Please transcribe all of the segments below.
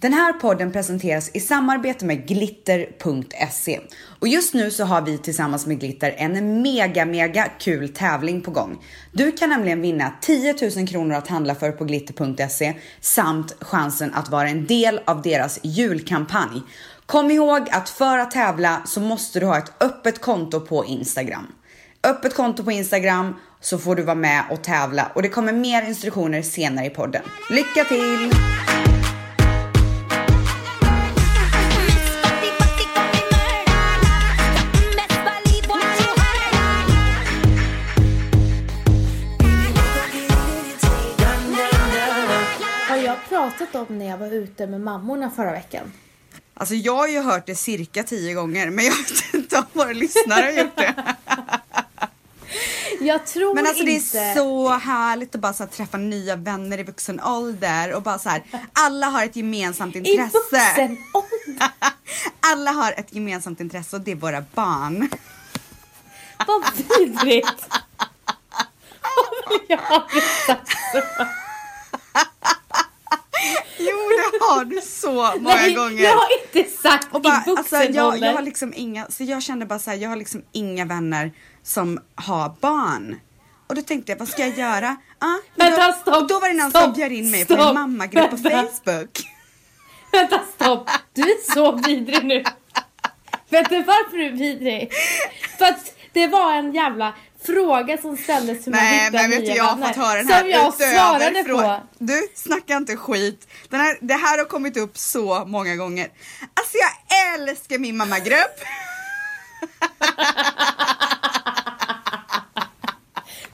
Den här podden presenteras i samarbete med glitter.se och just nu så har vi tillsammans med Glitter en mega, mega kul tävling på gång. Du kan nämligen vinna 10 000 kronor att handla för på glitter.se samt chansen att vara en del av deras julkampanj. Kom ihåg att för att tävla så måste du ha ett öppet konto på Instagram. Öppet konto på Instagram så får du vara med och tävla och det kommer mer instruktioner senare i podden. Lycka till! Pratat om när jag var ute med mammorna förra veckan? Alltså jag har ju hört det cirka tio gånger men jag vet inte om våra lyssnare har gjort det. Jag tror Men alltså inte... det är så härligt att bara så träffa nya vänner i vuxen ålder och bara så här, alla har ett gemensamt I intresse. vuxen ålder? alla har ett gemensamt intresse och det är våra barn. Vad vidrigt! jag har aldrig sagt så. Jo det har du så många Nej, gånger. jag har inte sagt Och bara, i alltså, jag, jag har liksom inga, så jag kände bara så här, jag har liksom inga vänner som har barn. Och då tänkte jag, vad ska jag göra? Ah, Vänta, då, stopp, och då var det någon stopp, som bjöd in mig på en stopp, mammagrupp på. Facebook. Vänta stopp, du är så vidrig nu. Vet du varför du är vidrig? För att det var en jävla fråga som ställdes hur man Nej hittar vet nya jag vänner. fått höra den här Som jag svarade från- på. Du snacka inte skit. Den här, det här har kommit upp så många gånger. Alltså jag älskar min mammagrupp.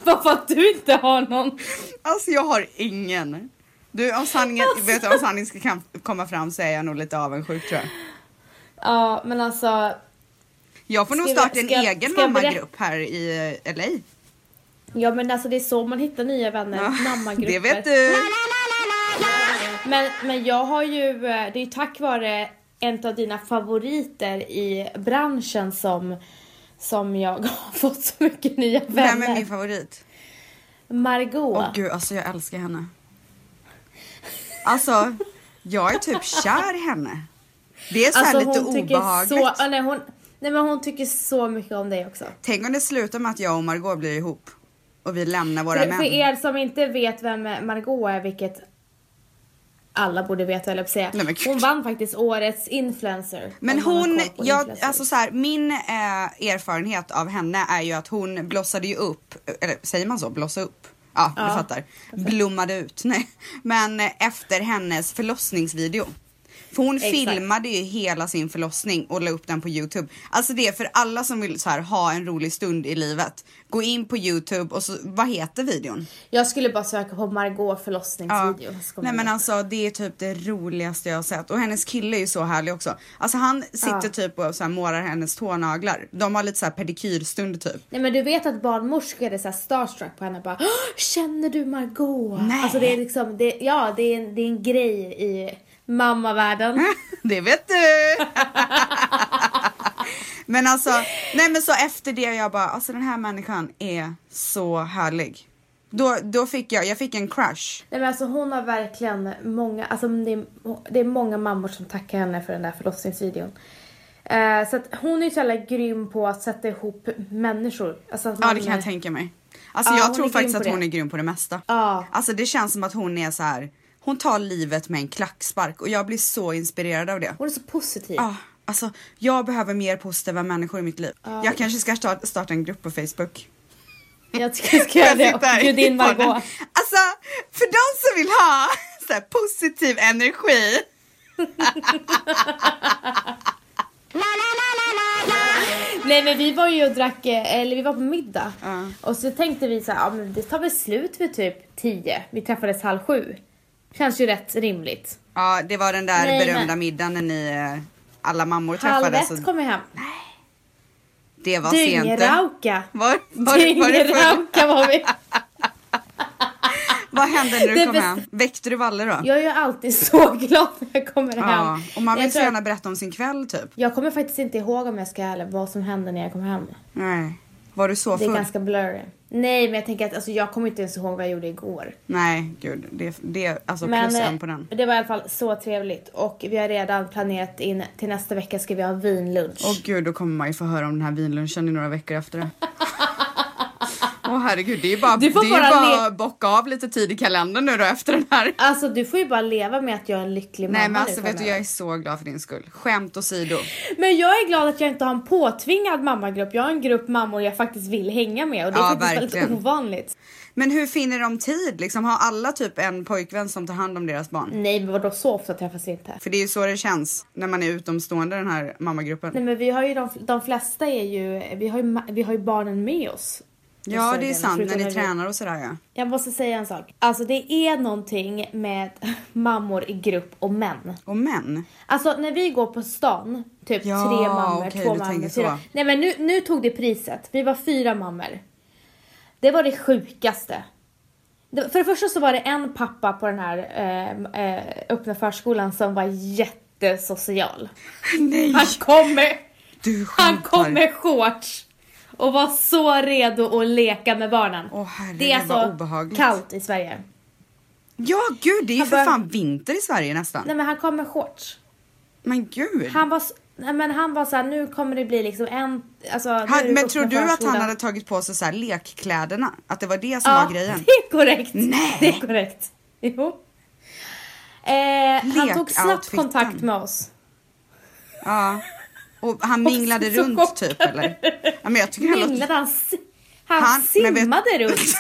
Bara för att du inte har någon. Alltså jag har ingen. Du om sanningen, vet du, om sanningen ska komma fram så är jag nog lite avundsjuk tror jag. Ja men alltså. Jag får nog Ska vi- starta en ska- egen ska jag berätta- mammagrupp här i eh, LA. Ja men alltså det är så man hittar nya vänner. Ja, Mammagrupper. Det vet du. Men, men jag har ju, eh, det är ju tack vare en av dina favoriter i branschen som, som jag har fått så mycket nya vänner. Vem är min favorit? Margot. Åh gud, alltså jag älskar henne. Alltså, jag är typ kär i henne. Det är så här lite Alltså, hon obehagligt. Så, nej, hon, nej men hon tycker så mycket om dig också. Tänk om det slutar med att jag och Margot blir ihop. Och vi lämnar våra För, män. för er som inte vet vem Margot är, vilket alla borde veta eller säga. Nej, hon vann faktiskt årets influencer. Men hon, jag, alltså så här, min eh, erfarenhet av henne är ju att hon blossade ju upp, eller säger man så, blossa upp? Ja, du Ja, fattar. Blommade ut, nej. Men efter hennes förlossningsvideo. För hon Exakt. filmade ju hela sin förlossning och la upp den på Youtube. Alltså det är för alla som vill så här, ha en rolig stund i livet. Gå in på Youtube och så, vad heter videon? Jag skulle bara söka på Margot förlossningsvideo. kommer Nej men alltså det är typ det roligaste jag har sett och hennes kille är ju så härlig också. Alltså han sitter Ja. typ och så här målar hennes tånaglar. De har lite så här pedikyrstund typ. Nej men du vet att barnmorskor är så här starstruck på henne bara "Åh, Känner du Margot? Nej. Alltså det är liksom, det, ja det är, det är en grej i mammavärlden. Det vet du! men alltså, nej men så efter det jag bara, alltså den här människan är så härlig. Då, då fick jag, jag fick en crush. Nej men alltså hon har verkligen många, alltså det är, det är många mammor som tackar henne för den där förlossningsvideon. Eh, så att hon är så jävla grym på att sätta ihop människor. Alltså att Ja det kan jag tänka mig. Alltså Ja, jag tror är faktiskt att på hon det. är grym på det mesta. Ja. Alltså det känns som att hon är så här. Hon tar livet med en klackspark och jag blir så inspirerad av det. Hon är så positiv. Ja, alltså jag behöver mer positiva människor i mitt liv. Jag kanske ska starta, starta en grupp på Facebook. Jag tycker jag ska göra det och bjuda in. Margot. Alltså, för de som vill ha så här, positiv energi. Nej men vi var ju och drack, eh, eller vi var på middag. Ja. Och så tänkte vi så här, ja men det tar väl slut vid typ 10. Vi träffades halv sju. Känns ju rätt rimligt. Ja, det var den där Nej, berömda men- middagen när ni eh, alla mammor Halv träffades. ett och kom jag hem. det var sent. Dyngrauka. Var, var, var Dyngrauka var vi. vad hände när du Det kom hem? Väckte du Valle då? Jag är ju alltid så glad när jag kommer Ja, hem. och man vill så gärna berätta om sin kväll typ. jag kommer faktiskt inte ihåg om jag ska eller vad som hände när jag kom hem. Nej. Var du så Det är full? ganska blurry. Nej, men jag tänker att alltså, jag kommer inte ens ihåg vad jag gjorde igår. Nej, gud. Det, det alltså Men plus eh, en på den. det var i alla fall så trevligt och vi har redan planerat in till nästa vecka ska vi ha vinlunch. Åh gud, då kommer man ju få höra om den här vinlunchen i några veckor efter det. Åh herregud, det är bara, Du får det bara bara bocka av lite tid i kalendern nu då efter den här. Alltså du får ju bara leva med att jag är en lycklig mamma Nej men nu alltså vet du, jag är så glad för din skull. Skämt åsido. Men jag är glad att jag inte har en påtvingad mammagrupp. Jag har en grupp mammor jag faktiskt vill hänga med och det är Ja, faktiskt verkligen. väldigt ovanligt. Men hur finner de tid? Liksom, har alla typ en pojkvän som tar hand om deras barn? Nej men vadå så ofta träffas vi inte? För det är ju så det känns när man är utomstående den här mammagruppen. Nej men vi har ju de, de flesta är ju, vi har ju, vi har ju barnen med oss. Ja Så det är sant, när ni tränar och sådär ja. Jag måste säga en sak. Alltså det är någonting med mammor i grupp och män. Och män. Alltså när vi går på stan, typ Ja, tre mammor, okej, två mammor, fyra. Nej men nu, nu tog det priset. Vi var fyra mammor. Det var det sjukaste. För det första så var det en pappa på den här eh, eh, öppna förskolan som var jättesocial. Nej, Han kom med, du han kom med shorts och var så redo att leka med barnen. Åh, herregud, det är vad alltså obehagligt. kallt i Sverige. Ja gud, det är ju Han för bör- fan vinter i Sverige nästan. Nej men han kom med shorts. Men gud. Han var, nej, men han var så här, nu kommer det bli liksom en, alltså Han, men tror du att han hade tagit på sig så här lekkläderna? Att det var det som Ja, var grejen? det är korrekt. Nej. Det är korrekt. Jo. Eh, han tog snabbt kontakt med oss. Ja. Och han minglade så runt chockad. typ eller? Ja, men jag tycker låter... Minglade han, si- han, Han- vet- simmade runt.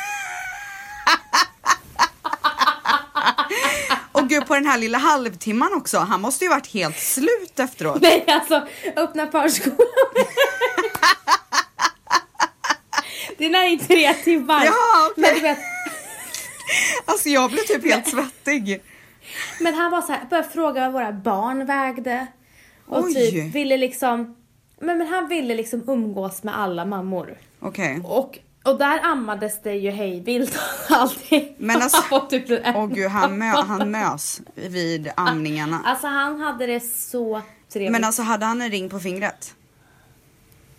Och gud på den här lilla halvtimman också. Han måste ju varit helt slut efteråt. Nej alltså, öppna förskolan. det är tre timmar. Ja, okej. Men du vet, Alltså jag blev typ helt svettig. Men han var så här, började fråga vad våra barn vägde. Och Oj. typ ville liksom, men, men han ville liksom umgås med alla mammor. Okej. Och, och där ammades det ju hej vilt allting. Men alltså- var typ en- Åh gud han, mö, han mös vid amningarna. Alltså han hade det så trevligt. Men alltså hade han en ring på fingret?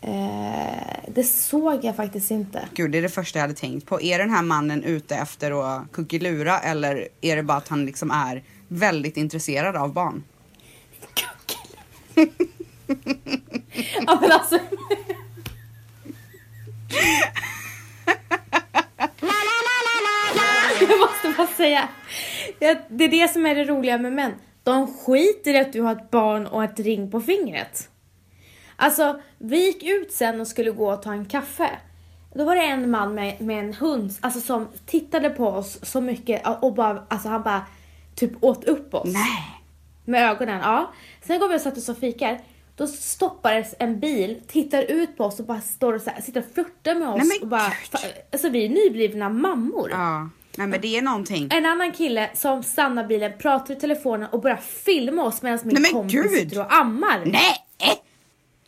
eh, det såg jag faktiskt inte. Gud det är det första jag hade tänkt på. Är den här mannen ute efter att kuckelura eller är det bara att han liksom är väldigt intresserad av barn? Ja men alltså. jag måste bara säga. Det är det som är det roliga med män. De skiter i att du har ett barn och ett ring på fingret. Alltså, vi gick ut sen och skulle gå och ta en kaffe. Då var det en man med, med en hund alltså, som tittade på oss så mycket och bara, alltså han bara typ åt upp oss. Nej. Med ögonen, ja. Sen går vi och sätter oss och fikar. Då stoppades en bil, tittar ut på oss och bara står och så här, sitter och flörtar med oss. Nej, men och bara, alltså vi är nyblivna mammor. Ja. Nej men det är någonting. En annan kille som stannar bilen, pratar i telefonen och börjar filma oss medan min Nej, men kompis gud. sitter och ammar. Nej!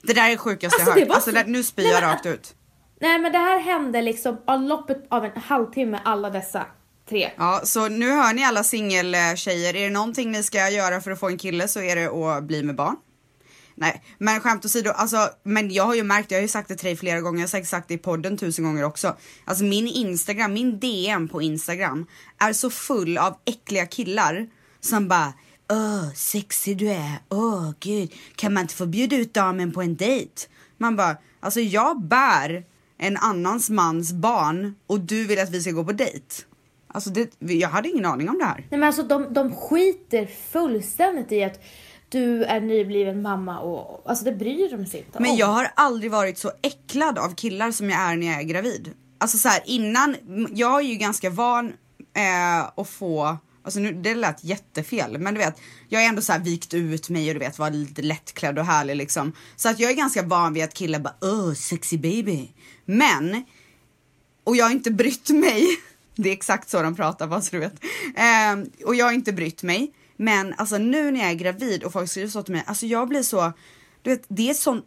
Det där är det sjukaste Alltså, jag hört. Alltså så- nu spyr jag rakt ut. Nej men det här hände liksom av loppet av en halvtimme alla dessa tre. Ja, så nu hör ni alla singeltjejer. Är det någonting ni ska göra för att få en kille så är det att bli med barn. Nej, men skämt åsido, alltså, men jag har ju märkt, jag har ju sagt det till dig flera gånger, jag har säkert sagt det i podden tusen gånger också. Alltså min Instagram, min DM på Instagram är så full av äckliga killar som bara Åh, sexig du är. Åh, gud. Kan man inte få bjuda ut damen på en dejt? Man bara, alltså jag bär en annans mans barn och du vill att vi ska gå på dejt. Alltså det, jag hade ingen aning om det här. Nej men alltså de, de skiter fullständigt i att du är nybliven mamma och alltså det bryr de sig inte Men om. jag har aldrig varit så äcklad av killar som jag är när jag är gravid. Alltså så här, innan, jag är ju ganska van eh, att få, alltså nu, det lät jättefel, men du vet, jag är ändå så här vikt ut mig och du vet, var lite lättklädd och härlig liksom. Så att jag är ganska van vid att killar bara, åh, sexy baby. Men, och jag har inte brytt mig. Det är exakt så de pratar, bara så du vet. Ehm, och jag har inte brytt mig. Men alltså nu när jag är gravid och folk skriver så till mig, alltså jag blir så, du vet, det är sån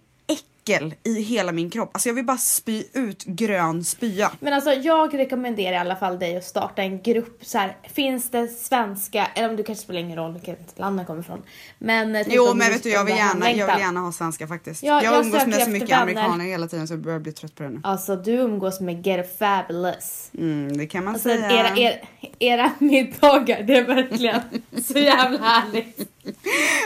äckel i hela min kropp. Alltså jag vill bara spy ut grön spya. Men alltså jag rekommenderar i alla fall dig att starta en grupp så här. Finns det svenska, eller om du kanske spelar ingen roll vilket land den kommer ifrån. Men eh, typ Jo men vet du jag vill, gärna, jag vill gärna ha svenska faktiskt. Ja, jag jag umgås med så mycket vänner. amerikaner hela tiden så jag börjar bli trött på det nu. Alltså du umgås med Get Fabulous. Mm, det kan man Alltså säga. era, era, era middagar, det är verkligen så jävla härligt.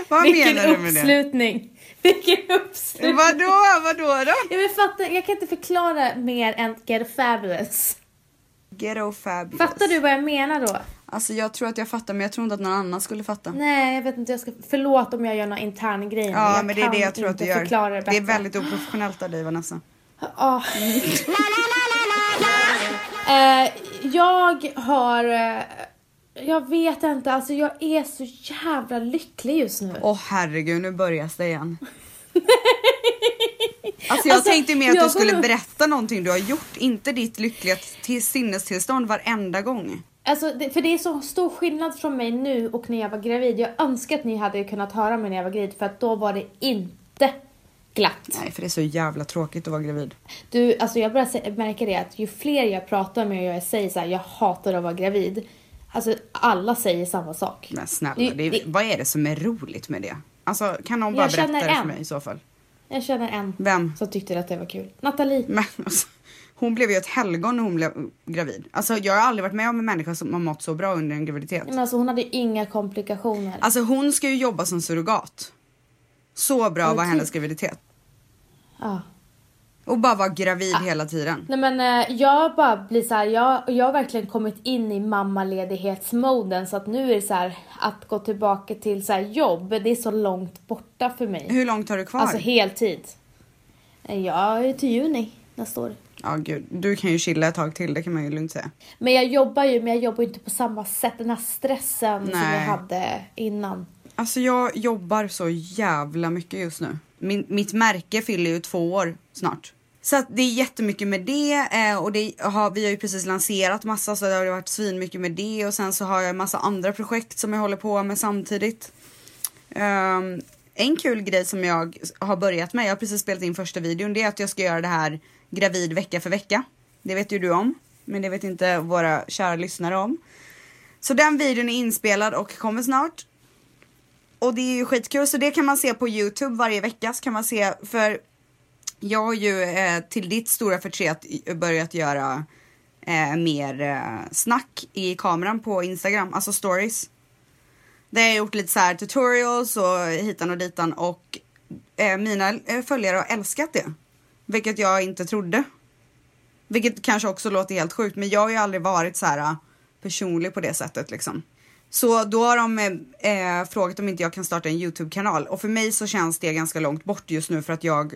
Vad Vilken menar du med det? uppslutning. Vilken uppslutning. Vadå, vadå då? Jag, vill fatta, jag kan inte förklara mer än Get Fabulous. Ghetto fabulous. Fattar du vad jag menar då? Alltså jag tror att jag fattar men jag tror inte att någon annan skulle fatta. Nej, jag vet inte. Jag ska, förlåt om jag gör någon intern grej. Ja men det är det jag tror att du gör. det, Det, är väldigt oprofessionellt av dig Vanessa. Ah. Eh, jag har... jag vet inte, alltså jag är så jävla lycklig just nu. Åh herregud nu börjar det igen. Alltså jag Alltså, tänkte mer att du skulle kommer- berätta någonting du har gjort, inte ditt lyckliga till sinnestillstånd varenda gång. Alltså, det, för det är så stor skillnad från mig nu och när jag var gravid. Jag önskar att ni hade kunnat höra mig när jag var gravid för att då var det inte glatt. Nej för det är så jävla tråkigt att vara gravid. Du, alltså jag börjar märka det att ju fler jag pratar med och jag säger så här, jag hatar att vara gravid. Alltså alla säger samma sak. Men snälla, Det- det, vad är det som är roligt med det? Alltså kan någon bara berätta det för en. mig i så fall? Jag känner en Vem? som tyckte att det var kul. Nathalie. Men alltså, hon blev ju ett helgon när hon blev gravid. Alltså jag har aldrig varit med om en människa som har mått så bra under en graviditet. Men alltså hon hade inga komplikationer. Alltså hon ska ju jobba som surrogat. Så bra var hennes graviditet. Ja. Och bara vara gravid hela tiden. Nej men eh, jag bara blir så här, jag, jag har verkligen kommit in i mammaledighetsmoden så att nu är det så här att gå tillbaka till så här jobb, det är så långt borta för mig. Hur långt har du kvar? Alltså heltid. Eh, Jag är till juni nästa år. Ja gud, du kan ju chilla ett tag till det kan man ju lugnt säga. Men jag jobbar ju, men jag jobbar inte på samma sätt. Den här stressen som Nej. jag hade innan. Alltså jag jobbar så jävla mycket just nu. Min, mitt märke fyller ju två år snart. Så att det är jättemycket med det eh, och det har, vi har ju precis lanserat massa så det har varit svinmycket med det och sen så har jag en massa andra projekt som jag håller på med samtidigt. Um, en kul grej som jag har börjat med, jag har precis spelat in första videon, det är att jag ska göra det här gravid vecka för vecka. Det vet ju du om, men det vet inte våra kära lyssnare om. Så den videon är inspelad och kommer snart. Och det är ju skitkul så det kan man se på Youtube varje vecka så kan man se för jag har ju eh, till ditt stora förtret börjat göra eh, mer eh, snack i kameran på Instagram, alltså stories. Där jag har gjort lite så här tutorials och hitan och ditan och eh, mina eh, följare har älskat det. Vilket jag inte trodde. Vilket kanske också låter helt sjukt men jag har ju aldrig varit så här eh, personlig på det sättet liksom. Så då har de eh, eh, frågat om inte jag kan starta en Youtube-kanal och för mig så känns det ganska långt bort just nu för att jag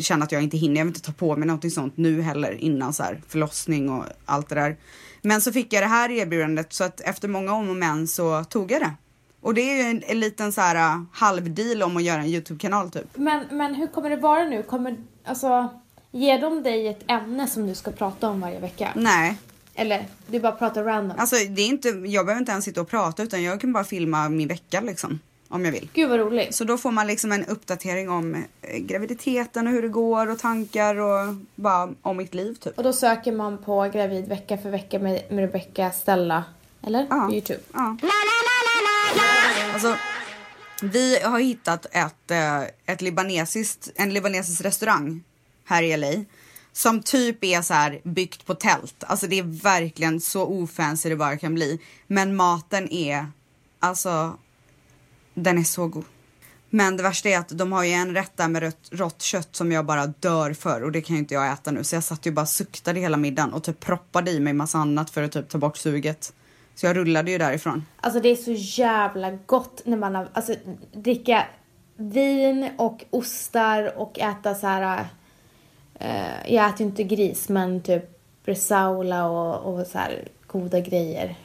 känner att jag inte hinner. Jag vill inte ta på mig någonting sånt nu heller innan så här förlossning och allt det där. Men så fick jag det här erbjudandet så att efter många om och men så tog jag det. Och det är ju en, en liten så här uh, halvdeal om att göra en Youtube-kanal typ. Men, men hur kommer det vara nu? Kommer, alltså, ger de dig ett ämne som du ska prata om varje vecka? Nej, Eller du bara pratar random? alltså det är inte, jag behöver inte ens sitta och prata utan jag kan bara filma min vecka liksom. Om jag vill. Gud vad roligt. Så då får man liksom en uppdatering om eh, graviditeten och hur det går och tankar och bara om mitt liv typ. Och då söker man på gravid vecka för vecka med, med Rebecca Stella. Eller? Ja. På Youtube. Ja. Alltså, vi har hittat ett, eh, ett libanesiskt, en libanesisk restaurang här i LA. Som typ är så här byggt på tält. Alltså det är verkligen så ofancy det bara kan bli. Men maten är, alltså, den är så god. Men det värsta är att de har ju en rätt där med rött, rått kött som jag bara dör för och det kan ju inte jag äta nu. Så jag satt ju bara suktade hela middagen och typ proppade i mig massa annat för att typ ta bort suget. Så jag rullade ju därifrån. Alltså det är så jävla gott när man har, alltså dricka vin och ostar och äta så här. eh, jag äter ju inte gris men typ bresaola och, och så här goda grejer.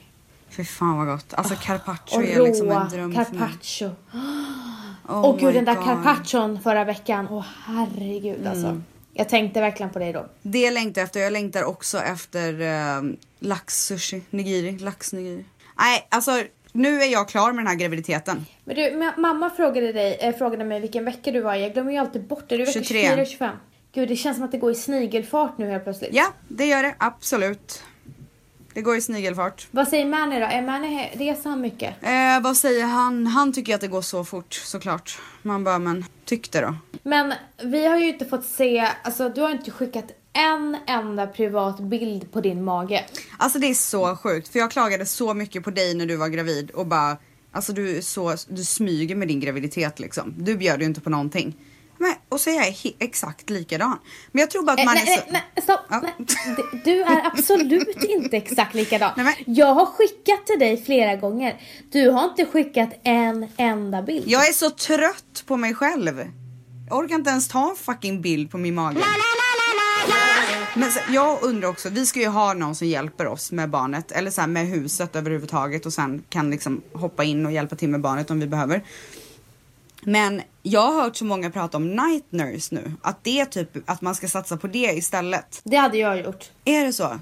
Fy fan vad gott. Alltså carpaccio Och är liksom en dröm för mig. carpaccio. Oh och gud my den där God. carpaccion förra veckan. Åh herregud alltså. Mm. Jag tänkte verkligen på dig då. Det längtar jag efter. Jag längtar också efter uh, laxsushi, nigiri, laxnigiri. Nej, alltså nu är jag klar med den här graviditeten. Men du, ma- mamma frågade, dig, eh, frågade mig vilken vecka du var i. Jag glömmer ju alltid bort det. Du är vecka 23. 24 25. Gud, det känns som att det går i snigelfart nu helt plötsligt. Ja, det gör det absolut. Det går i snigelfart. Vad säger Manny då? Är he- reser han mycket? Eh, vad säger han? Han tycker att det går så fort såklart. Man bara, men tyck det då. Men vi har ju inte fått se, alltså du har inte skickat en enda privat bild på din mage. Alltså det är så sjukt för jag klagade så mycket på dig när du var gravid och bara Alltså du så, du smyger med din graviditet liksom. Du bjöd ju inte på någonting. Men, och så är jag exakt likadan. Men jag tror bara att Eh, man nej, är så... nej, nej, stopp! Ja. Nej. Du- är absolut inte exakt likadan. Nej, men- Jag har skickat till dig flera gånger. Du har inte skickat en enda bild. Jag är så trött på mig själv. Jag orkar inte ens ta en fucking bild på min mage. Men jag undrar också, vi ska ju ha någon som hjälper oss med barnet eller så här med huset överhuvudtaget och sen kan liksom hoppa in och hjälpa till med barnet om vi behöver. Men jag har hört så många prata om night nurse nu, att det är typ att man ska satsa på det istället. Det hade jag gjort. Är det så?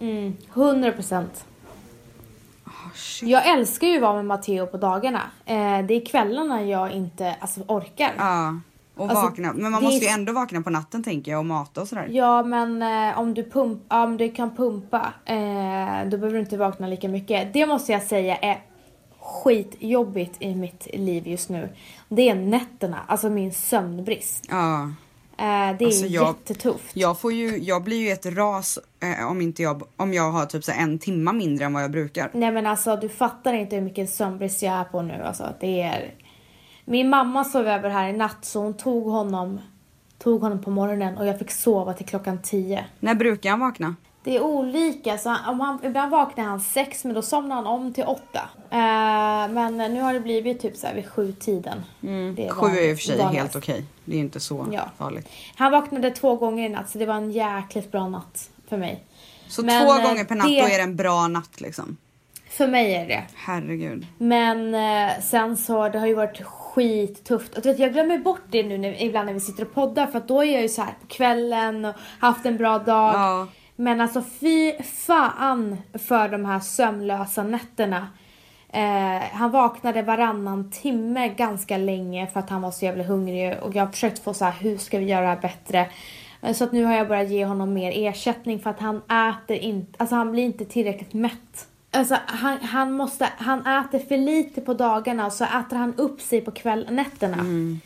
Mm, 100 procent. Oh. Jag älskar ju att vara med Matteo på dagarna. Eh, det är kvällarna jag inte alltså, orkar. Ja, och Alltså, vakna. Men man måste ju ändå vakna på natten tänker jag och mata och sådär. Ja men eh, om, du pump, om du kan pumpa eh, då behöver du inte vakna lika mycket. Det måste jag säga är skitjobbigt i mitt liv just nu. Det är nätterna, alltså min sömnbrist. Ja. Eh, det är Alltså, jag- jättetufft. Jag, får ju, jag blir ju ett ras eh, om, inte jag, om jag har typ så en timma mindre än vad jag brukar. Nej men alltså du fattar inte hur mycket sömnbrist jag är på nu alltså. Det är... Min mamma sov över här i natt så hon tog honom, tog honom på morgonen och jag fick sova till klockan 10. När brukar han vakna? Det är olika. Så han, om han, ibland vaknar han sex men då somnar han om till åtta. Eh, men nu har det blivit typ så här vid sju tiden. Det Mm. Sju är i och för sig helt okej. Det är inte så Ja. farligt. Han vaknade två gånger i natt så det var en jäkligt bra natt för mig. Så Men, två eh, gånger per natt, det- då är det en bra natt liksom. För mig är det Herregud. Men eh, sen så, det har ju varit skittufft. Och du vet, jag glömmer bort det nu när, ibland när vi sitter och poddar för att då är jag ju så här på kvällen och haft en bra dag. Ja. Men alltså fy fan för de här sömnlösa nätterna. Eh, han vaknade varannan timme ganska länge för att han var så jävla hungrig och jag har försökt få så här, hur ska vi göra det här bättre? Eh, Så att nu har jag börjat ge honom mer ersättning för att han äter inte, alltså han blir inte tillräckligt mätt. Alltså han, han måste, han äter för lite på dagarna och så äter han upp sig på kväll, nätterna. Mm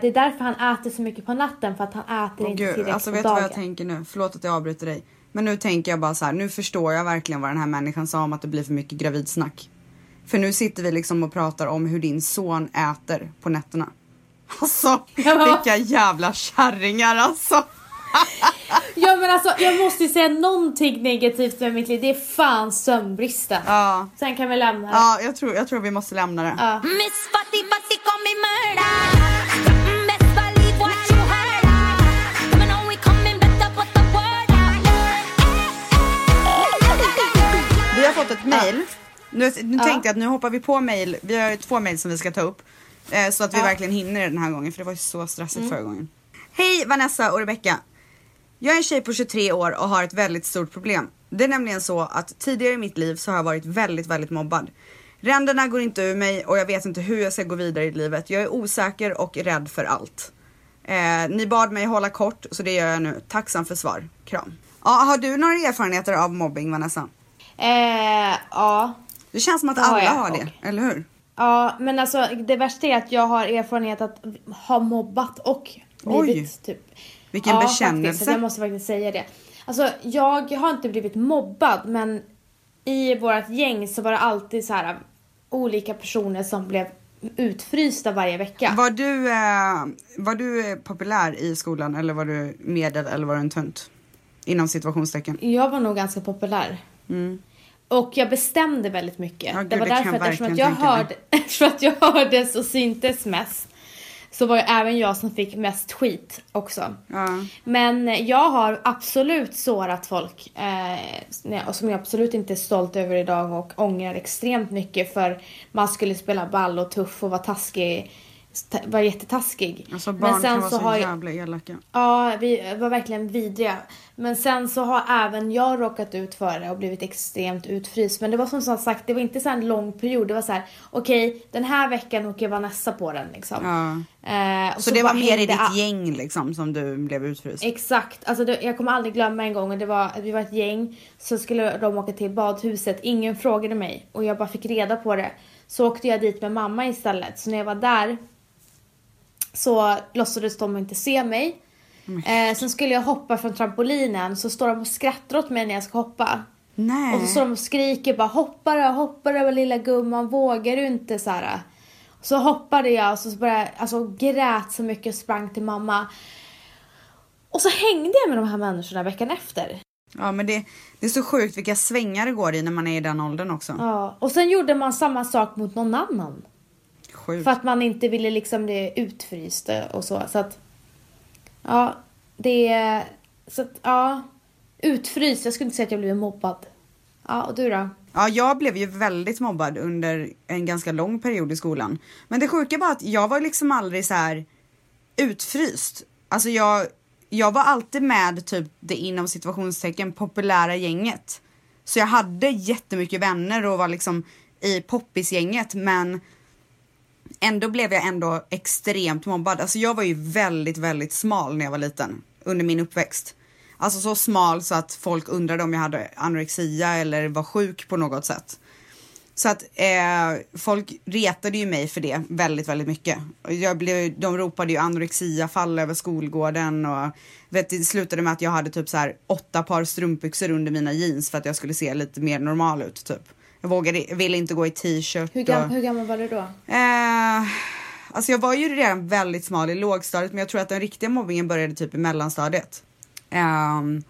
det är därför han äter så mycket på natten för att han äter Åh, inte gud, tillräckligt alltså på vet du dagen. vad jag tänker nu? Förlåt att jag avbryter dig. Men nu tänker jag bara så här, nu förstår jag verkligen vad den här människan sa om att det blir för mycket gravidsnack. För nu sitter vi liksom och pratar om hur din son äter på nätterna. Alltså, Ja. vilka jävla kärringar alltså. Ja men alltså jag måste ju säga någonting negativt med mitt liv. Det är fan sömnbristen. Ja, Sen kan vi lämna det. ja jag, tror, jag tror vi måste lämna det. Ja. Har fått ett mail. Nu, nu tänkte jag att nu hoppar vi på mail. Vi har två mail som vi ska ta upp. Eh, så att vi verkligen hinner det den här gången för det var ju så stressigt förra gången. Hej Vanessa och Rebecca. Jag är en tjej på 23 år och har ett väldigt stort problem. Det är nämligen så att tidigare i mitt liv så har jag varit väldigt, väldigt mobbad. Ränderna går inte ur mig och jag vet inte hur jag ska gå vidare i livet. Jag är osäker och rädd för allt. Eh, ni bad mig hålla kort så det gör jag nu. Tacksam för svar. Kram. Ja, har du några erfarenheter av mobbing Vanessa? Eh, ja. Det känns som att alla jag. har det, eller hur? Ja men alltså det värsta är att jag har erfarenhet att ha mobbat och Oj. blivit typ Vilken ja, bekännelse. Faktiskt, så jag måste faktiskt säga det. Alltså jag har inte blivit mobbad men i vårt gäng så var det alltid så här olika personer som blev utfrysta varje vecka. Var du, eh, var du populär i skolan eller var du medel eller var du en tönt? Inom situationstecken. Jag var nog ganska populär. Och jag bestämde väldigt mycket. Mm. Ja, gud, det var därför jag att eftersom att, jag hörde, eftersom att jag hördes och syntes mest så var det även jag som fick mest skit också. Ja. Men jag har absolut sårat folk eh, som jag absolut inte är stolt över idag och ångrar extremt mycket för man skulle spela ball och tuff och vara taskig var jättetaskig. Alltså barn kan vara så, jävla elaka. Ja, vi var verkligen vidriga. Men sen så har även jag råkat ut för det och blivit extremt utfryst. Men det var som sagt, det var inte så en lång period. Det var så här, okej, den här veckan åker Vanessa på den liksom. Ja. Eh, och Så, det var mer i ditt gäng liksom som du blev utfryst? Exakt, alltså det, jag kommer aldrig glömma en gång och det var, vi var ett gäng så skulle de åka till badhuset, ingen frågade mig och jag bara fick reda på det. Så åkte jag dit med mamma istället, så när jag var där så låtsades de inte se mig. Eh, sen skulle jag hoppa från trampolinen så står de och skrattar åt mig när jag ska hoppa. Nej. Och så står de och skriker bara hoppa då, hoppa då lilla gumman, vågar du inte så här. Så hoppade jag och så började, alltså grät så mycket och sprang till mamma. Och så hängde jag med de här människorna veckan efter. Ja men det, det är så sjukt vilka svängar det går i när man är i den åldern också. Ja, och sen gjorde man samma sak mot någon annan. Sjukt. För att man inte ville liksom bli utfryst och så. Så att, ja, det är, så att, ja, utfryst. Jag skulle inte säga att jag blev mobbad. Ja, och du då? Ja, jag blev ju väldigt mobbad under en ganska lång period i skolan. Men det sjuka var att jag var liksom aldrig så här utfryst. Alltså jag, jag var alltid med typ det inom situationstecken populära gänget. Så jag hade jättemycket vänner och var liksom i poppisgänget men ändå blev jag ändå extremt mobbad. Alltså jag var ju väldigt, väldigt smal när jag var liten under min uppväxt. Alltså så smal så att folk undrade om jag hade anorexia eller var sjuk på något sätt. Så att eh, folk retade ju mig för det väldigt, väldigt mycket. Och Jag blev, de ropade ju anorexia fall över skolgården och vet, det slutade med att jag hade typ så här åtta par strumpbyxor under mina jeans för att jag skulle se lite mer normal ut typ. Jag vågade, ville inte gå i t-shirt. Hur, och- gam, hur gammal var du då? Eh, alltså jag var ju redan väldigt smal i lågstadiet men jag tror att den riktiga mobbningen började typ i mellanstadiet. Ehm,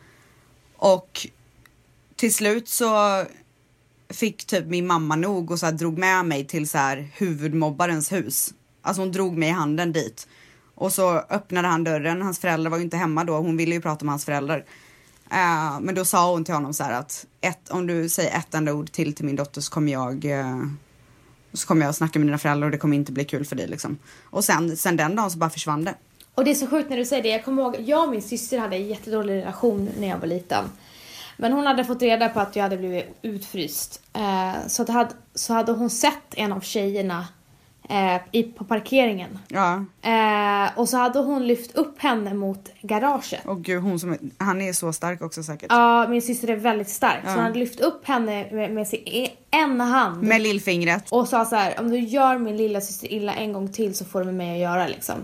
och till slut så fick typ min mamma nog och så här drog med mig till så här huvudmobbarens hus. Alltså hon drog mig i handen dit. Och så öppnade han dörren, hans föräldrar var ju inte hemma då, hon ville ju prata med hans föräldrar. Uh, men då sa hon till honom så här att ett, om du säger ett enda ord till till min dotter så kommer jag eh, och så kommer jag att snacka med dina föräldrar och det kommer inte bli kul för dig liksom. Och sen, sen den dagen så bara försvann det. Och det är så sjukt när du säger det. Jag kommer ihåg, jag och min syster hade en jättedålig relation när jag var liten. Men hon hade fått reda på att jag hade blivit utfryst. Eh, så, att hade, så hade hon sett en av tjejerna eh, i, på parkeringen. Ja, Eh, och så hade hon lyft upp henne mot garaget. och gud hon som är, han är så stark också säkert. Ja, min syster är väldigt stark. Så Ja. hon hade lyft upp henne med, med sin e- en hand. Med lillfingret. Och sa så här, om du gör min lilla syster illa en gång till så får du med mig att göra liksom.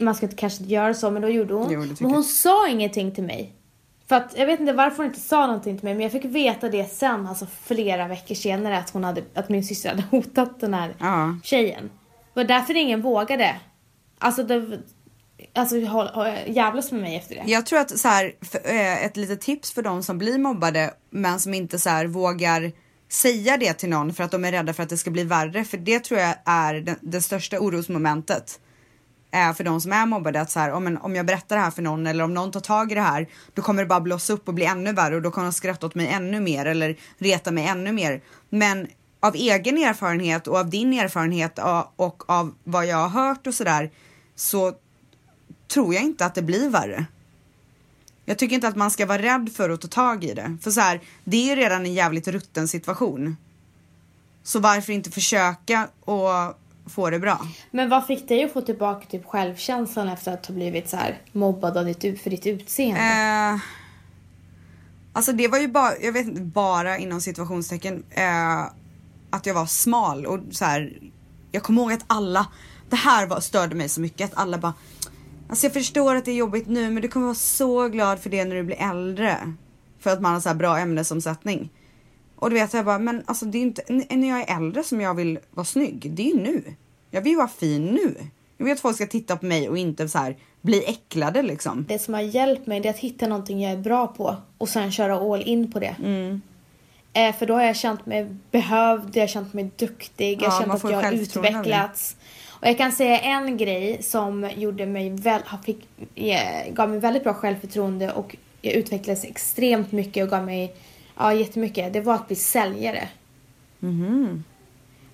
Man ska kanske inte göra så men då gjorde hon. Jo, men hon jag. sa ingenting till mig. För att jag vet inte varför hon inte sa någonting till mig men jag fick veta det sen, alltså flera veckor senare att hon hade, att min syster hade hotat den här Ja. tjejen. Det var därför ingen vågade. Alltså det, alltså jävlas med mig efter det. Jag tror att så här, eh, ett litet tips för de som blir mobbade men som inte så här, vågar säga det till någon för att de är rädda för att det ska bli värre. För det tror jag är det, det största orosmomentet eh, för de som är mobbade att så här, om, en, om jag berättar det här för någon eller om någon tar tag i det här då kommer det bara blossa upp och bli ännu värre och då kommer de skratta åt mig ännu mer eller reta mig ännu mer. Men av egen erfarenhet och av din erfarenhet och, och av vad jag har hört och sådär så tror jag inte att det blir värre. Jag tycker inte att man ska vara rädd för att ta tag i det. För så här, det är ju redan en jävligt rutten situation. Så varför inte försöka och få det bra? Men vad fick dig att få tillbaka typ självkänslan efter att ha blivit så här mobbad av ditt, för ditt utseende? Eh, alltså det var ju bara, jag vet inte, bara inom situationstecken, eh, att jag var smal och så här. Jag kommer ihåg att alla, det här var, störde mig så mycket, att alla bara Alltså jag förstår att det är jobbigt nu men du kommer vara så glad för det när du blir äldre. För att man har så här bra ämnesomsättning. Och du vet jag bara, men alltså det är inte när jag är äldre som jag vill vara snygg. Det är ju nu. Jag vill vara fin nu. Jag vill att folk ska titta på mig och inte så här bli äcklade liksom. Det som har hjälpt mig det är att hitta någonting jag är bra på och sen köra all in på det. Mm. Eh, för då har jag känt mig behövd, jag har känt mig duktig, jag Ja, har känt att jag har utvecklats. Och jag kan säga en grej som gjorde mig väl, fick, eh, gav mig väldigt bra självförtroende och jag utvecklades extremt mycket och gav mig ja, jättemycket. Det var att bli säljare. Mhm.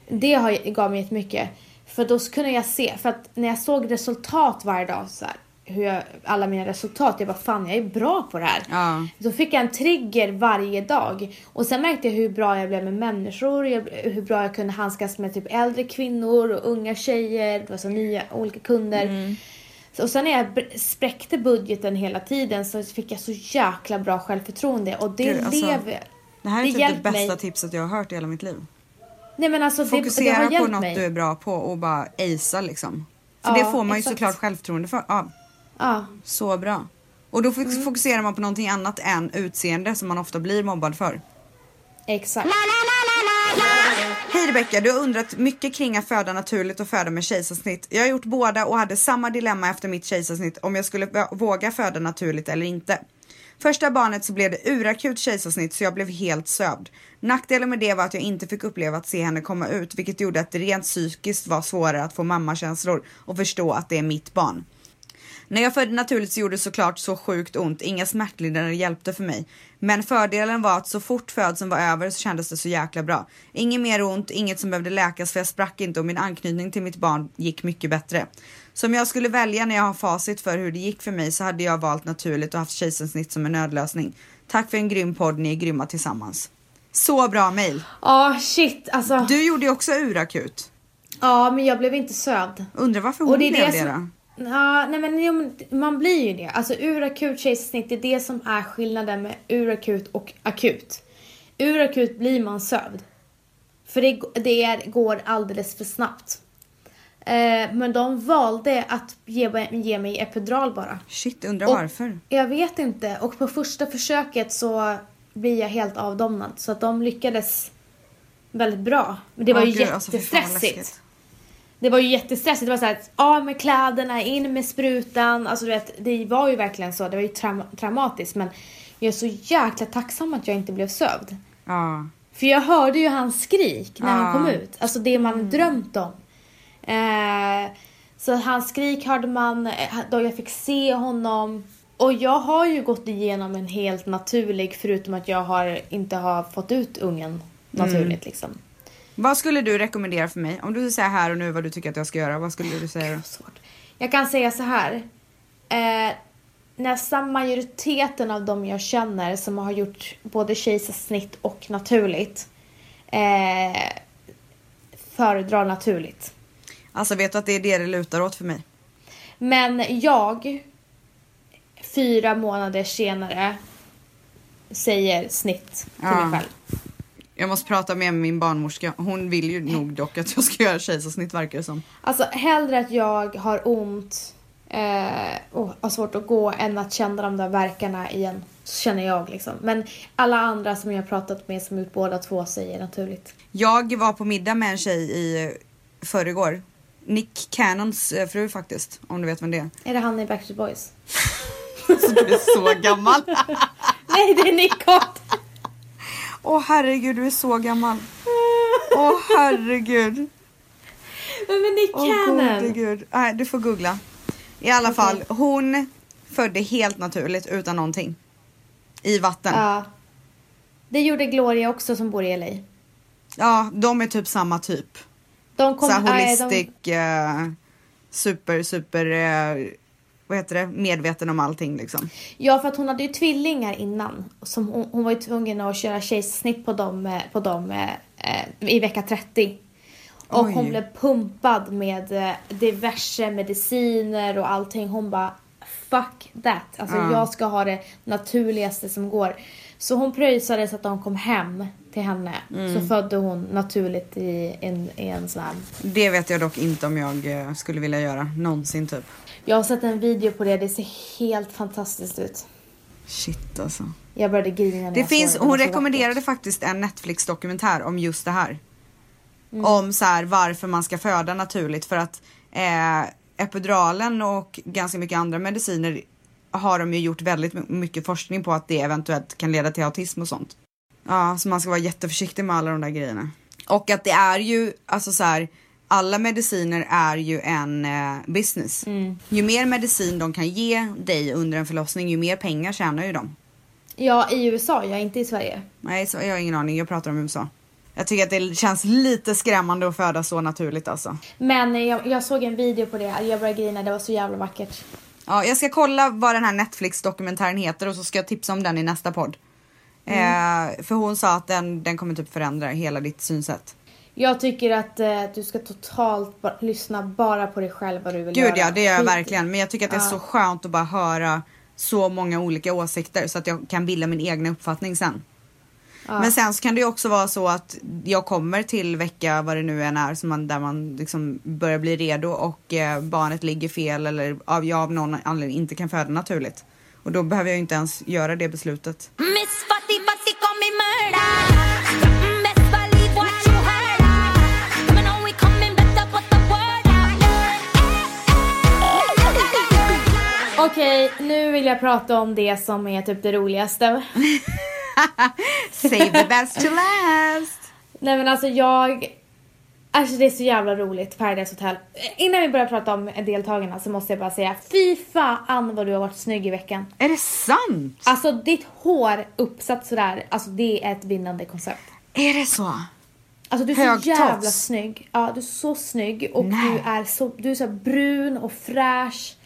Det har, gav mig jättemycket. För då kunde jag se, för att när jag såg resultat varje dag så här, hur jag, alla mina resultat, jag bara fan jag är bra på det här. Ja. Då fick jag en trigger varje dag. Och sen märkte jag hur bra jag blev med människor, jag, hur bra jag kunde handskas med typ äldre kvinnor och unga tjejer, det var så nya olika kunder. Mm. Och sen när jag spräckte budgeten hela tiden så fick jag så jäkla bra självförtroende och det Gud, alltså, lever... Det här är Det typ det bästa mig. tipset jag har hört i hela mitt liv. Nej men alltså det, det Fokusera har på något mig. du är bra på och bara acea liksom. För Ja, det får man ju exakt. såklart självförtroende för. Ja, Ja. så bra. Och då Mm. fok- fokuserar man på någonting annat än utseende som man ofta blir mobbad för. Exakt. Hej Rebecka, du har undrat mycket kring att föda naturligt och föda med kejsarsnitt. Jag har gjort båda och hade samma dilemma efter mitt kejsarsnitt om jag skulle våga föda naturligt eller inte. Första barnet så blev det urakut kejsarsnitt så jag blev helt sövd. Nackdelen med det var att jag inte fick uppleva att se henne komma ut vilket gjorde att det rent psykiskt var svårare att få mammakänslor och förstå att det är mitt barn. När jag födde naturligt så gjorde det såklart så sjukt ont, inga smärtlindrande hjälpte för mig. Men fördelen var att så fort födseln var över så kändes det så jäkla bra. Inget mer ont, inget som behövde läkas för jag sprack inte och min anknytning till mitt barn gick mycket bättre. Så om jag skulle välja när jag har facit för hur det gick för mig så hade jag valt naturligt och haft kejsarsnitt som en nödlösning. Tack för en grym podd, ni är grymma tillsammans. Så bra mail. Ja shit alltså. Du gjorde ju också urakut. Ja men jag blev inte sövd. Undrar varför hon Och det blev det det, som- då? Ja, nej men, man blir ju det. Alltså urakut kejsarsnitt, det är det som är skillnaden med urakut och akut. Urakut blir man sövd. För det, det går alldeles för snabbt. Eh, men de valde att ge, ge mig epidural bara. Shit, undrar Och- varför. Jag vet inte. Och på första försöket så blir jag helt avdomnad. Så att de lyckades väldigt bra. Men det var ju gud, alltså, jättestressigt. läskigt. Det var ju jättestressigt. Det var så här, av med kläderna, in med sprutan. Alltså du vet, det var ju verkligen så. Det var ju traum- traumatiskt. Men jag är så jäkla tacksam att jag inte blev sövd. Ja. För jag hörde ju hans skrik när Ja. han kom ut. Alltså det man drömt om. Eh, så hans skrik hörde man eh, då jag fick se honom. Och jag har ju gått igenom en helt naturlig, förutom att jag har inte har fått ut ungen naturligt liksom. Vad skulle du rekommendera för mig? Om du säger här och nu vad du tycker att jag ska göra, vad skulle du säga då? Jag kan säga så här. Eh, nästan majoriteten av dem jag känner som har gjort både kejsarsnitt och naturligt eh, föredrar naturligt. Alltså vet du att det är det det lutar åt för mig? Men jag, fyra månader senare, säger snitt till Ja. mig själv. Jag måste prata med min barnmorska. Hon vill ju nog dock att jag ska göra kejsarsnitt verkar det som. Alltså hellre att jag har ont eh, och har svårt att gå än att känna de där verkarna igen. Så känner jag liksom. Men alla andra som jag har pratat med som gjort båda två säger naturligt. Jag var på middag med en tjej i förrgår. Nick Cannons eh, fru faktiskt, om du vet vem det är. Är det han i Backstreet Boys? Så du är så gammal. Nej, det är Nick Hart! Åh herregud, du är så gammal. Åh herregud. Vem är Nick Åh gode gud. Nej, du får googla. I alla Okej. fall, hon födde helt naturligt utan någonting. I vatten. Ja, Ja. Det gjorde Gloria också som bor i LA. de är typ samma typ. De kom, nej, holistic, eh, super, super, eh, vad heter det, medveten om allting liksom. ja, för att hon hade ju tvillingar innan. Som hon, hon var ju tvungen att köra kejsarsnitt på dem, eh, på dem eh, eh, i vecka 30. Och Oj. hon blev pumpad med eh, diverse mediciner och allting. Hon bara fuck that. Alltså Ja. jag ska ha det naturligaste som går. Så hon pröjsade så att de kom hem till henne. Mm. Så födde hon naturligt i en, i en sån här. Det vet jag dock inte om jag skulle vilja göra någonsin typ. Jag har sett en video på det. Det ser helt fantastiskt ut. Shit alltså. Jag började grina Det finns, hon rekommenderade faktiskt en Netflix dokumentär om just det här. Mm. Om så här varför man ska föda naturligt för att eh, epiduralen och ganska mycket andra mediciner har de ju gjort väldigt my- mycket forskning på att det eventuellt kan leda till autism och sånt. Ja, så man ska vara jätteförsiktig med alla de där grejerna. Och att det är ju, alltså så här, alla mediciner är ju en eh, business. Mm. Ju mer medicin de kan ge dig under en förlossning, ju mer pengar tjänar ju de. Ja, i USA. Jag är inte i Sverige. Nej, så jag har ingen aning. Jag pratar om USA. Jag tycker att det känns lite skrämmande att föda så naturligt alltså. Men jag, jag såg en video på det, jag började grina, det var så jävla vackert. Ja, jag ska kolla vad den här Netflix-dokumentären heter och så ska jag tipsa om den i nästa podd. Eh, för hon sa att den, den kommer typ förändra hela ditt synsätt. Jag tycker att eh, du ska totalt ba- lyssna bara på dig själv vad du vill Gud göra. ja, det gör jag verkligen. Men jag tycker att det är Ja. så skönt att bara höra så många olika åsikter så att jag kan bilda min egna uppfattning sen. Ja. Men sen så kan det ju också vara så att jag kommer till vecka, vad det nu än är, som man, där man liksom börjar bli redo och eh, barnet ligger fel eller av, jag av någon anledning inte kan föda naturligt. Och då behöver jag ju inte ens göra det beslutet. Miss Fatty Fatty call me Okej, nu vill jag prata om det som är typ det roligaste. Save the best to last! Nej men alltså jag... Alltså det är så jävla roligt, Paradise Hotel. Innan vi börjar prata om deltagarna så måste jag bara säga fy fan vad du har varit snygg i veckan. Är det sant? Alltså ditt hår uppsatt sådär, alltså det är ett vinnande koncept. Är det så? Alltså du är så Högtops. jävla snygg. Ja, du är så snygg och Nej. du är så, du är så brun och fräsch.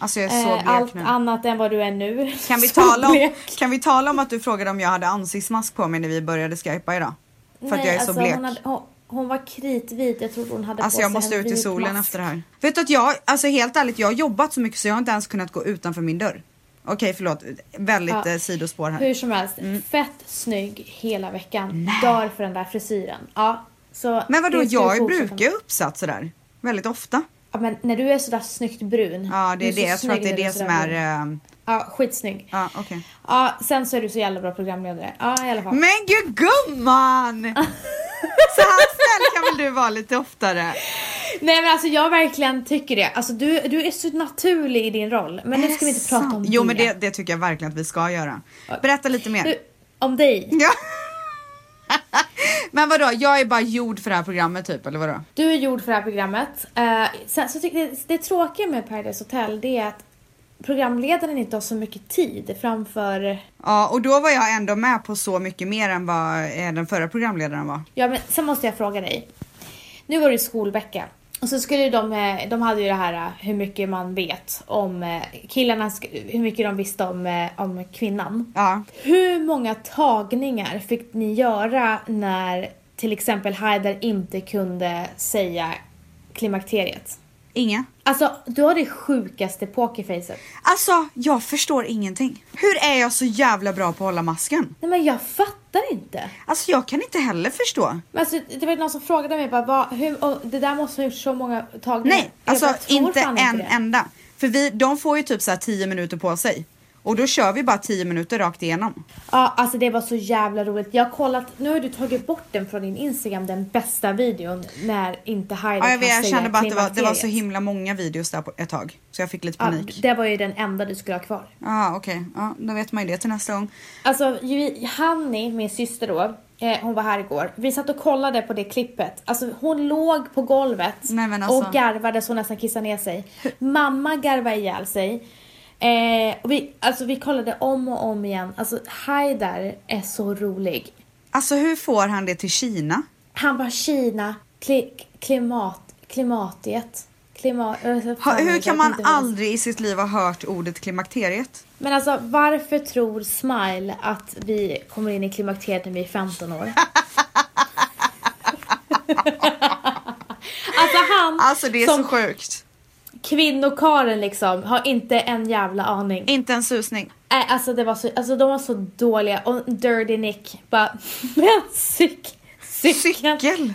Alltså jag är så Eh, blek allt nu. annat än vad du är nu. Kan vi, Så tala om, blek. kan vi tala om att du frågade om jag hade ansiktsmask på mig när vi började skypa idag? För att Nej, jag är så alltså, blek. Hon, hade, hon, hon var kritvit, jag trodde hon hade Alltså på jag sig måste en ut i solen mask. efter det här. Vet du att jag, alltså helt ärligt, jag har jobbat så mycket så jag har inte ens kunnat gå utanför min dörr. Okej förlåt, väldigt Ja. eh, sidospår här. Hur som helst, Mm. fett snygg hela veckan. Dör för den där frisyren. Ja, så Men vadå, jag brukar ju uppsatt sådär. Väldigt ofta. Ja, men när du är sådär snyggt brun. Ja det är det, jag tror att det är det som är... brun. eh, Ja, skitsnygg. Ja okej. Ja, sen så är du så jävla bra programledare. Ja, i alla fall. Men gud gumman! så här snäll kan väl du vara lite oftare? Nej men alltså jag verkligen tycker det. Alltså du, du är så naturlig i din roll. Men nu ska vi inte prata om sant? det. Jo men det, det tycker jag verkligen att vi ska göra. Berätta lite mer. Du, om dig. Ja. men vadå, jag är bara gjord för det här programmet typ eller vadå? Du är gjord för det här programmet. Eh, sen så tycker jag det tråkiga med Paradise Hotel det är att programledaren inte har så mycket tid framför... Ja och då var jag ändå med på så mycket mer än vad eh, den förra programledaren var. Ja men sen måste jag fråga dig. Nu var det skolvecka. Och så skulle de, eh, de hade ju det här eh, hur mycket man vet om eh, killarna, hur mycket de visste om, om kvinnan. Ja. Hur många tagningar fick ni göra när till exempel Haidar inte kunde säga klimakteriet? Inga. Alltså, du har det sjukaste pokerfacet. Alltså jag förstår ingenting. Hur är jag så jävla bra på att hålla masken? Nej men jag fattar inte. Alltså jag kan inte heller förstå. Men alltså, det var någon som frågade mig bara, vad, hur, och det där måste ha gjort så många tagningar. Nej, Jag alltså inte en det. enda. För vi, de får ju typ så här 10 minuter på sig. Och då kör vi bara 10 minuter rakt igenom. Ja, alltså det var så jävla roligt. Jag har kollat, nu har du tagit bort den från din Instagram, den bästa videon när inte Haidar Ja, jag, vet, jag kände bara att det var, det var så himla många videos där på ett tag. Så jag fick lite Ja, panik. det var ju den enda du skulle ha kvar. Ja okej, ja, då vet man ju det till nästa gång. Alltså Hanni, min syster då, eh, hon var här igår. Vi satt och kollade på det klippet. Alltså hon låg på golvet Nej, alltså. och garvade så hon nästan kissade ner sig. Mamma garvade ihjäl sig. Eh, vi, alltså vi kollade om och om igen. Alltså Haidar är så rolig. Alltså hur får han det till Kina? Han var Kina, kli, klimat, klimatiet. Klimat, Ha, hur kan man aldrig i sitt liv ha hört ordet klimakteriet? Men alltså varför tror Smile att vi kommer in i klimakteriet när vi är 15 år? alltså han Alltså det är som så sjukt. Kvinnokaren liksom har inte en jävla aning. Inte en susning. Nej alltså det var så, alltså de var så dåliga och Dirty Nick bara, men cyk, cykeln. Cykel.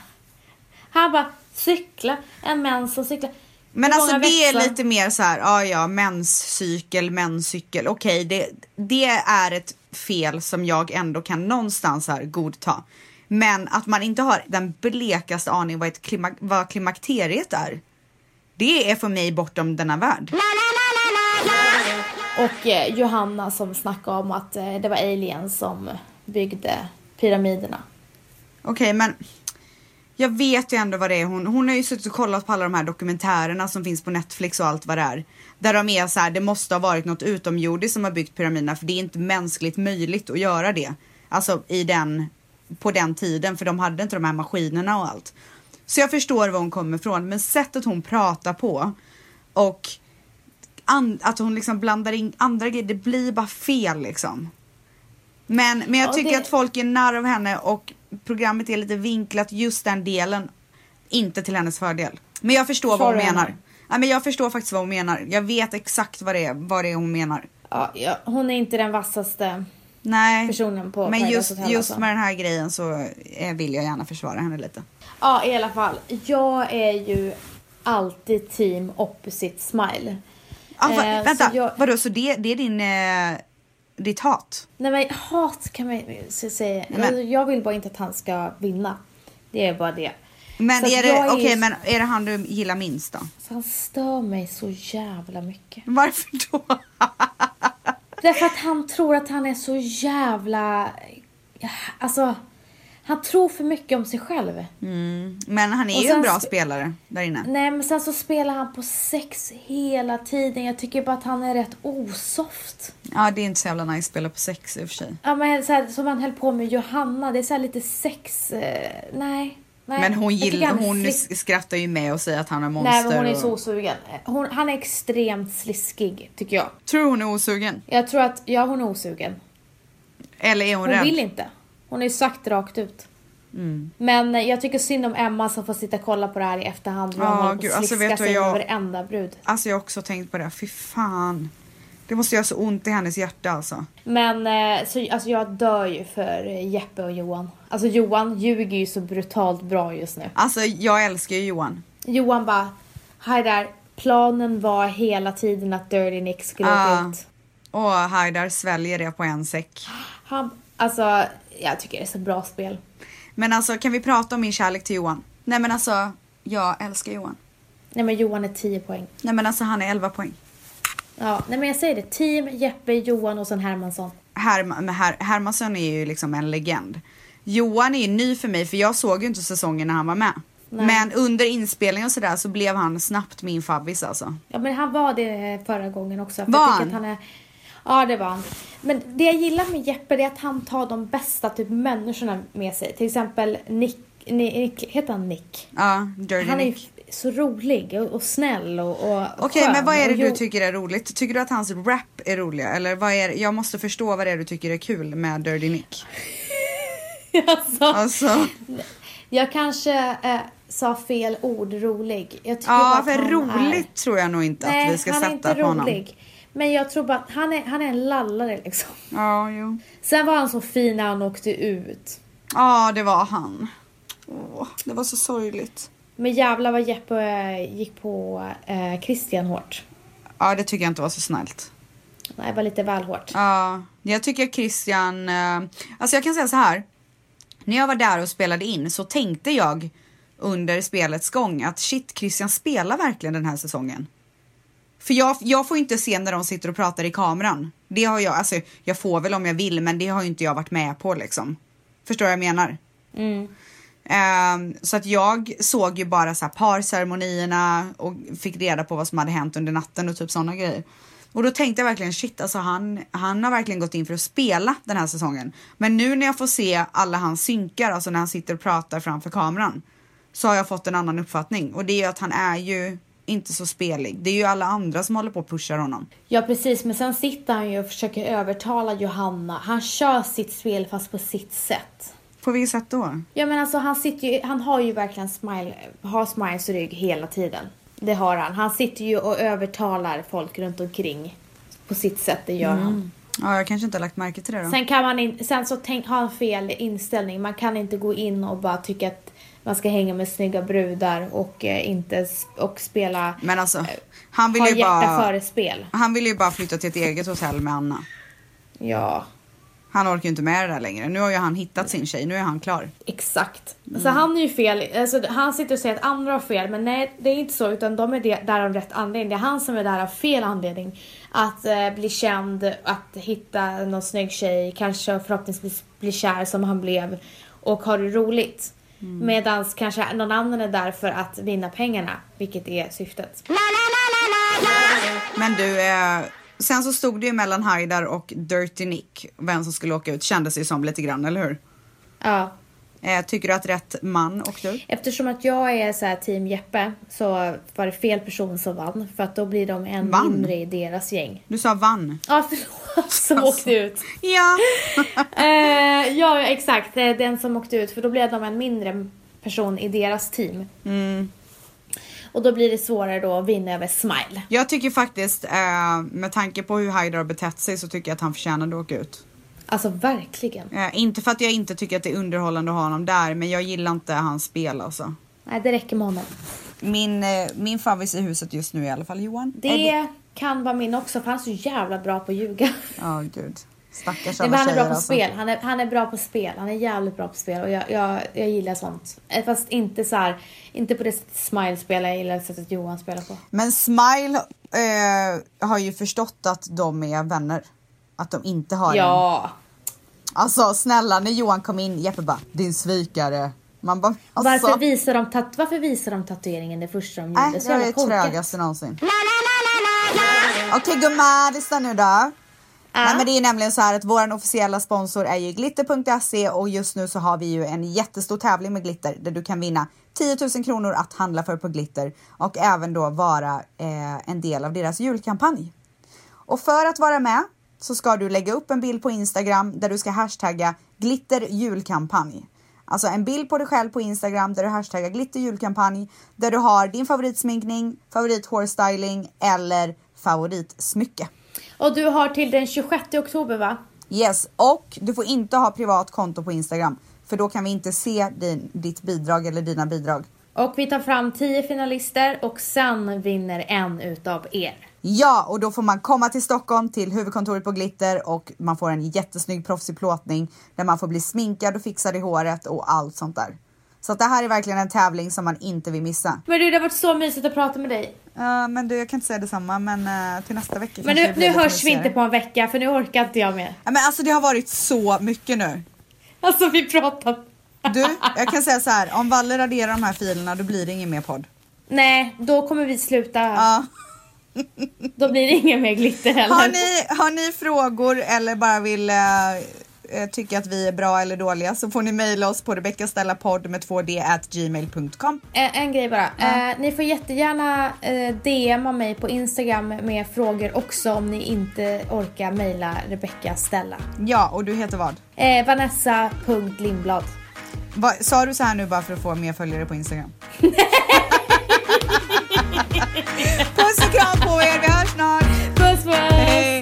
Han bara cykla, en män som cyklar. Men Hur alltså det är växlar? lite mer så här, ja ja, menscykel, menscykel. Okej, det, det är ett fel som jag ändå kan någonstans här godta. Men att man inte har den blekaste aning vad, ett klima, vad klimakteriet är. Det är för mig bortom denna värld. Och eh, Johanna som snackade om att eh, det var aliens som byggde pyramiderna. Okej, men jag vet ju ändå vad det är. Hon, hon har ju suttit och kollat på alla de här dokumentärerna som finns på Netflix och allt vad det är. Där de är så här, det måste ha varit något utomjordiskt som har byggt pyramiderna för det är inte mänskligt möjligt att göra det. Alltså i den på den tiden för de hade inte de här maskinerna och allt. Så jag förstår var hon kommer ifrån men sättet hon pratar på och att hon liksom blandar in andra grejer, det blir bara fel liksom. Men, men jag Ja, tycker det- att folk är narr av henne och programmet är lite vinklat just den delen, inte till hennes fördel. Men jag förstår vad hon Sorry, menar. Ja, men jag förstår faktiskt vad hon menar. Jag vet exakt vad det är, vad det är hon menar. Ja, ja, hon är inte den vassaste Nej, personen på men Paradise just, Hotel, just alltså. med den här grejen så eh, vill jag gärna försvara henne lite. Ja, i alla fall. Jag är ju alltid team opposite smile. Ah, va, Eh, vänta, så jag- vadå så det, det är din, eh, ditt hat? Nej men hat kan man ju säga. Men- Alltså, jag vill bara inte att han ska vinna. Det är bara det. Men Så är det, är okej ju- men är det han du gillar minst då? Så han stör mig så jävla mycket. Varför då? Därför att han tror att han är så jävla... Alltså, han tror för mycket om sig själv. Men han är Och ju en bra sp- spelare där inne. Nej men sen så spelar han på sex hela tiden. Jag tycker bara att han är rätt osoft. Ja det är inte så jävla nice att spela på sex i och för sig. Ja men så här, som han höll på med Johanna, det är så här lite sex... Eh, nej. Nej. Men hon, gillar, är hon slisk- skrattar ju med och säger att han är monster. Nej men hon är och... så osugen. Hon, han är extremt sliskig tycker jag. Tror du hon är osugen? Jag tror att, ja hon är osugen. Eller är hon, Hon rädd? vill inte. Hon ju sagt rakt ut. Mm. Men jag tycker synd om Emma som får sitta och kolla på det här i efterhand. hur Ja, han håller på att alltså, vet du jag- varenda brud. Alltså jag har också tänkt på det, fy fan. Det måste göra så ont i hennes hjärta alltså. Men eh, så, alltså jag dör ju för Jeppe och Johan. Alltså Johan ljuger ju så brutalt bra just nu. Alltså jag älskar ju Johan. Johan bara, här där, planen var hela tiden att Dirty Nick skulle Ah. ut. Och Haidar sväljer det på en säck. Han, alltså, jag tycker det är så bra spel. Men alltså kan vi prata om min kärlek till Johan? Nej men alltså, jag älskar Johan. Nej men Johan är 10 poäng. Nej men alltså han är 11 poäng. Ja, nej men jag säger det. Team, Jeppe, Johan och sen Hermansson. Herma, men Her, Hermansson är ju liksom en legend. Johan är ju ny för mig för jag såg ju inte säsongen när han var med. Nej. Men under inspelningen och sådär så blev han snabbt min fabbis alltså. Ja men han var det förra gången också. För Var han? Att han är, ja det var han. Men det jag gillar med Jeppe är att han tar de bästa typ människorna med sig. Till exempel Nick, Nick heter han Nick? Ja, Dirty Han Nick. Så rolig och, och snäll och, och Okej skön. men vad är det du tycker är roligt? Tycker du att hans rap är roliga? Eller vad är jag måste förstå vad det är du tycker är kul med Dirty Nick. alltså, Alltså, Jag kanske eh, sa fel ord, rolig. Jag tycker bara ja att för roligt är... tror jag nog inte Nej, att vi ska han är sätta inte på honom. rolig. Men jag tror bara att han är, han är en lallare liksom. Ja, jo. Sen var han så fin när han åkte ut. Ja, det var han. Åh, det var så sorgligt. Men jävlar vad Jeppe eh, gick på eh, Christian hårt. Ja, det tycker jag inte var så snällt. Nej, det var lite väl hårt. Ja, jag tycker Christian... eh, Alltså jag kan säga så här. När jag var där och spelade in så tänkte jag under spelets gång att shit, Christian spelar verkligen den här säsongen. För jag, jag får inte se när de sitter och pratar i kameran. Det har jag, alltså jag får väl om jag vill men det har ju inte jag varit med på liksom. Förstår vad jag menar? Mm. Ehm, så att jag såg ju bara så här parceremonierna och fick reda på vad som hade hänt under natten och typ sådana grejer. Och då tänkte jag verkligen shit, alltså han, han har verkligen gått in för att spela den här säsongen. Men nu när jag får se alla hans synkar, alltså när han sitter och pratar framför kameran, så har jag fått en annan uppfattning. Och det är ju att han är ju inte så spelig. Det är ju alla andra som håller på och pushar honom. Ja precis, men sen sitter han ju och försöker övertala Johanna. Han kör sitt spel fast på sitt sätt. På vilket sätt då? Ja men alltså han sitter ju, han har ju verkligen smile, har Smiles rygg hela tiden. Det har han. Han sitter ju och övertalar folk runt omkring. På sitt sätt, det gör han. Ja, jag kanske inte har lagt märke till det då. Sen kan man in, sen så tänk, har han fel inställning. Man kan inte gå in och bara tycka att man ska hänga med snygga brudar och eh, inte och spela Men alltså, han vill ha ju bara... före spel. Han vill ju bara flytta till ett eget hotell med Anna. Ja, Han orkar ju inte med det där längre. Nu har ju han hittat sin tjej, nu är han klar. exakt. Så han är ju fel. Alltså, han sitter och säger att andra har fel, men nej, det är inte så, utan de är där av rätt anledning. Det är han som är där av fel anledning. Att eh, bli känd, att hitta någon snygg tjej, kanske förhoppningsvis bli kär som han blev och ha det roligt. Medans kanske någon annan är där för att vinna pengarna, vilket är syftet. Men du, eh, sen så stod det ju mellan Haidar och Dirty Nick, vem som skulle åka ut, kändes det ju som lite grann, eller hur? Ja. Eh, tycker du att rätt man åkte ut? Eftersom att jag är så här team Jeppe så var det fel person som vann. För att då blir de en Vann? mindre i deras gäng. Du sa vann. Ja, förlåt. Som Alltså. åkte ut. Ja. Eh, ja, exakt. Den som åkte ut. För då blev de en mindre person i deras team. Mm. Och då blir det svårare då att vinna över Smile. Jag tycker faktiskt, eh, med tanke på hur Haidar har betett sig så tycker jag att han förtjänade att åka ut. Alltså verkligen. Eh, inte för att jag inte tycker att det är underhållande att ha honom där, men jag gillar inte hans spel alltså. Nej, det räcker med honom. Min, eh, min favorit i huset just nu i alla fall Johan. Det Är kan vara min också för han är så jävla bra på att ljuga. Ja, gud. Stackars Nej, men han är bra på alltså. spel. Han är, han är bra på spel. Han är jävligt bra på spel och jag, jag, jag gillar sånt. Eh, Fast inte så här, inte på det sättet Smile spelar, jag gillar sättet Johan spelar på. Men Smile eh, har ju förstått att de är vänner. Att de inte har en... Ja. Alltså snälla, när Johan kom in, Jeppe bara din svikare. Man bara alltså. Varför, visar de tat- varför visar de tatueringen det första de gjorde? Så det är det trögaste någonsin. Okej gumman, lyssna nu då. Nej men det är nämligen så här att våran officiella sponsor är ju glitter.se och just nu så har vi ju en jättestor tävling med glitter där du kan vinna 10 000 kronor att handla för på glitter och även då vara eh, en del av deras julkampanj. Och för att vara med så ska du lägga upp en bild på Instagram där du ska hashtagga glitter julkampanj. Alltså en bild på dig själv på Instagram där du hashtaggar glitter julkampanj där du har din favoritsminkning, favorit hårstyling eller favoritsmycke. Och du har till den 26 oktober va? Yes, och du får inte ha privat konto på Instagram för då kan vi inte se din, ditt bidrag eller dina bidrag. Och vi tar fram 10 finalister och sen vinner en utav er. Ja, och då får man komma till Stockholm till huvudkontoret på Glitter och man får en jättesnygg proffsig plåtning där man får bli sminkad och fixad i håret och allt sånt där. Så att det här är verkligen en tävling som man inte vill missa. Men du, det har varit så mysigt att prata med dig. Ja, men du, jag kan inte säga detsamma, men uh, till nästa vecka Men nu, nu hörs vi inte på en vecka för nu orkar inte jag mer. Ja, men alltså det har varit så mycket nu. Alltså vi pratar. Du, jag kan säga så här, om Valle raderar de här filerna då blir det ingen mer podd. Nej, då kommer vi sluta. Ja. Då blir det ingen mer glitter heller. Har, ni, har ni frågor eller bara vill eh, eh, tycker att vi är bra eller dåliga så får ni mejla oss på rebeckastellapodd med 2d at gmail.com. En, eh, en grej bara. Ja. Eh, ni får jättegärna eh, DMa mig på Instagram med frågor också om ni inte orkar mejla Rebecca Stella. Ja, och du heter vad? Eh, Vanessa.lindblad. Va, sa du så här nu bara för att få mer följare på Instagram? Puss och kram på er, vi hörs snart! Puss puss! Hej.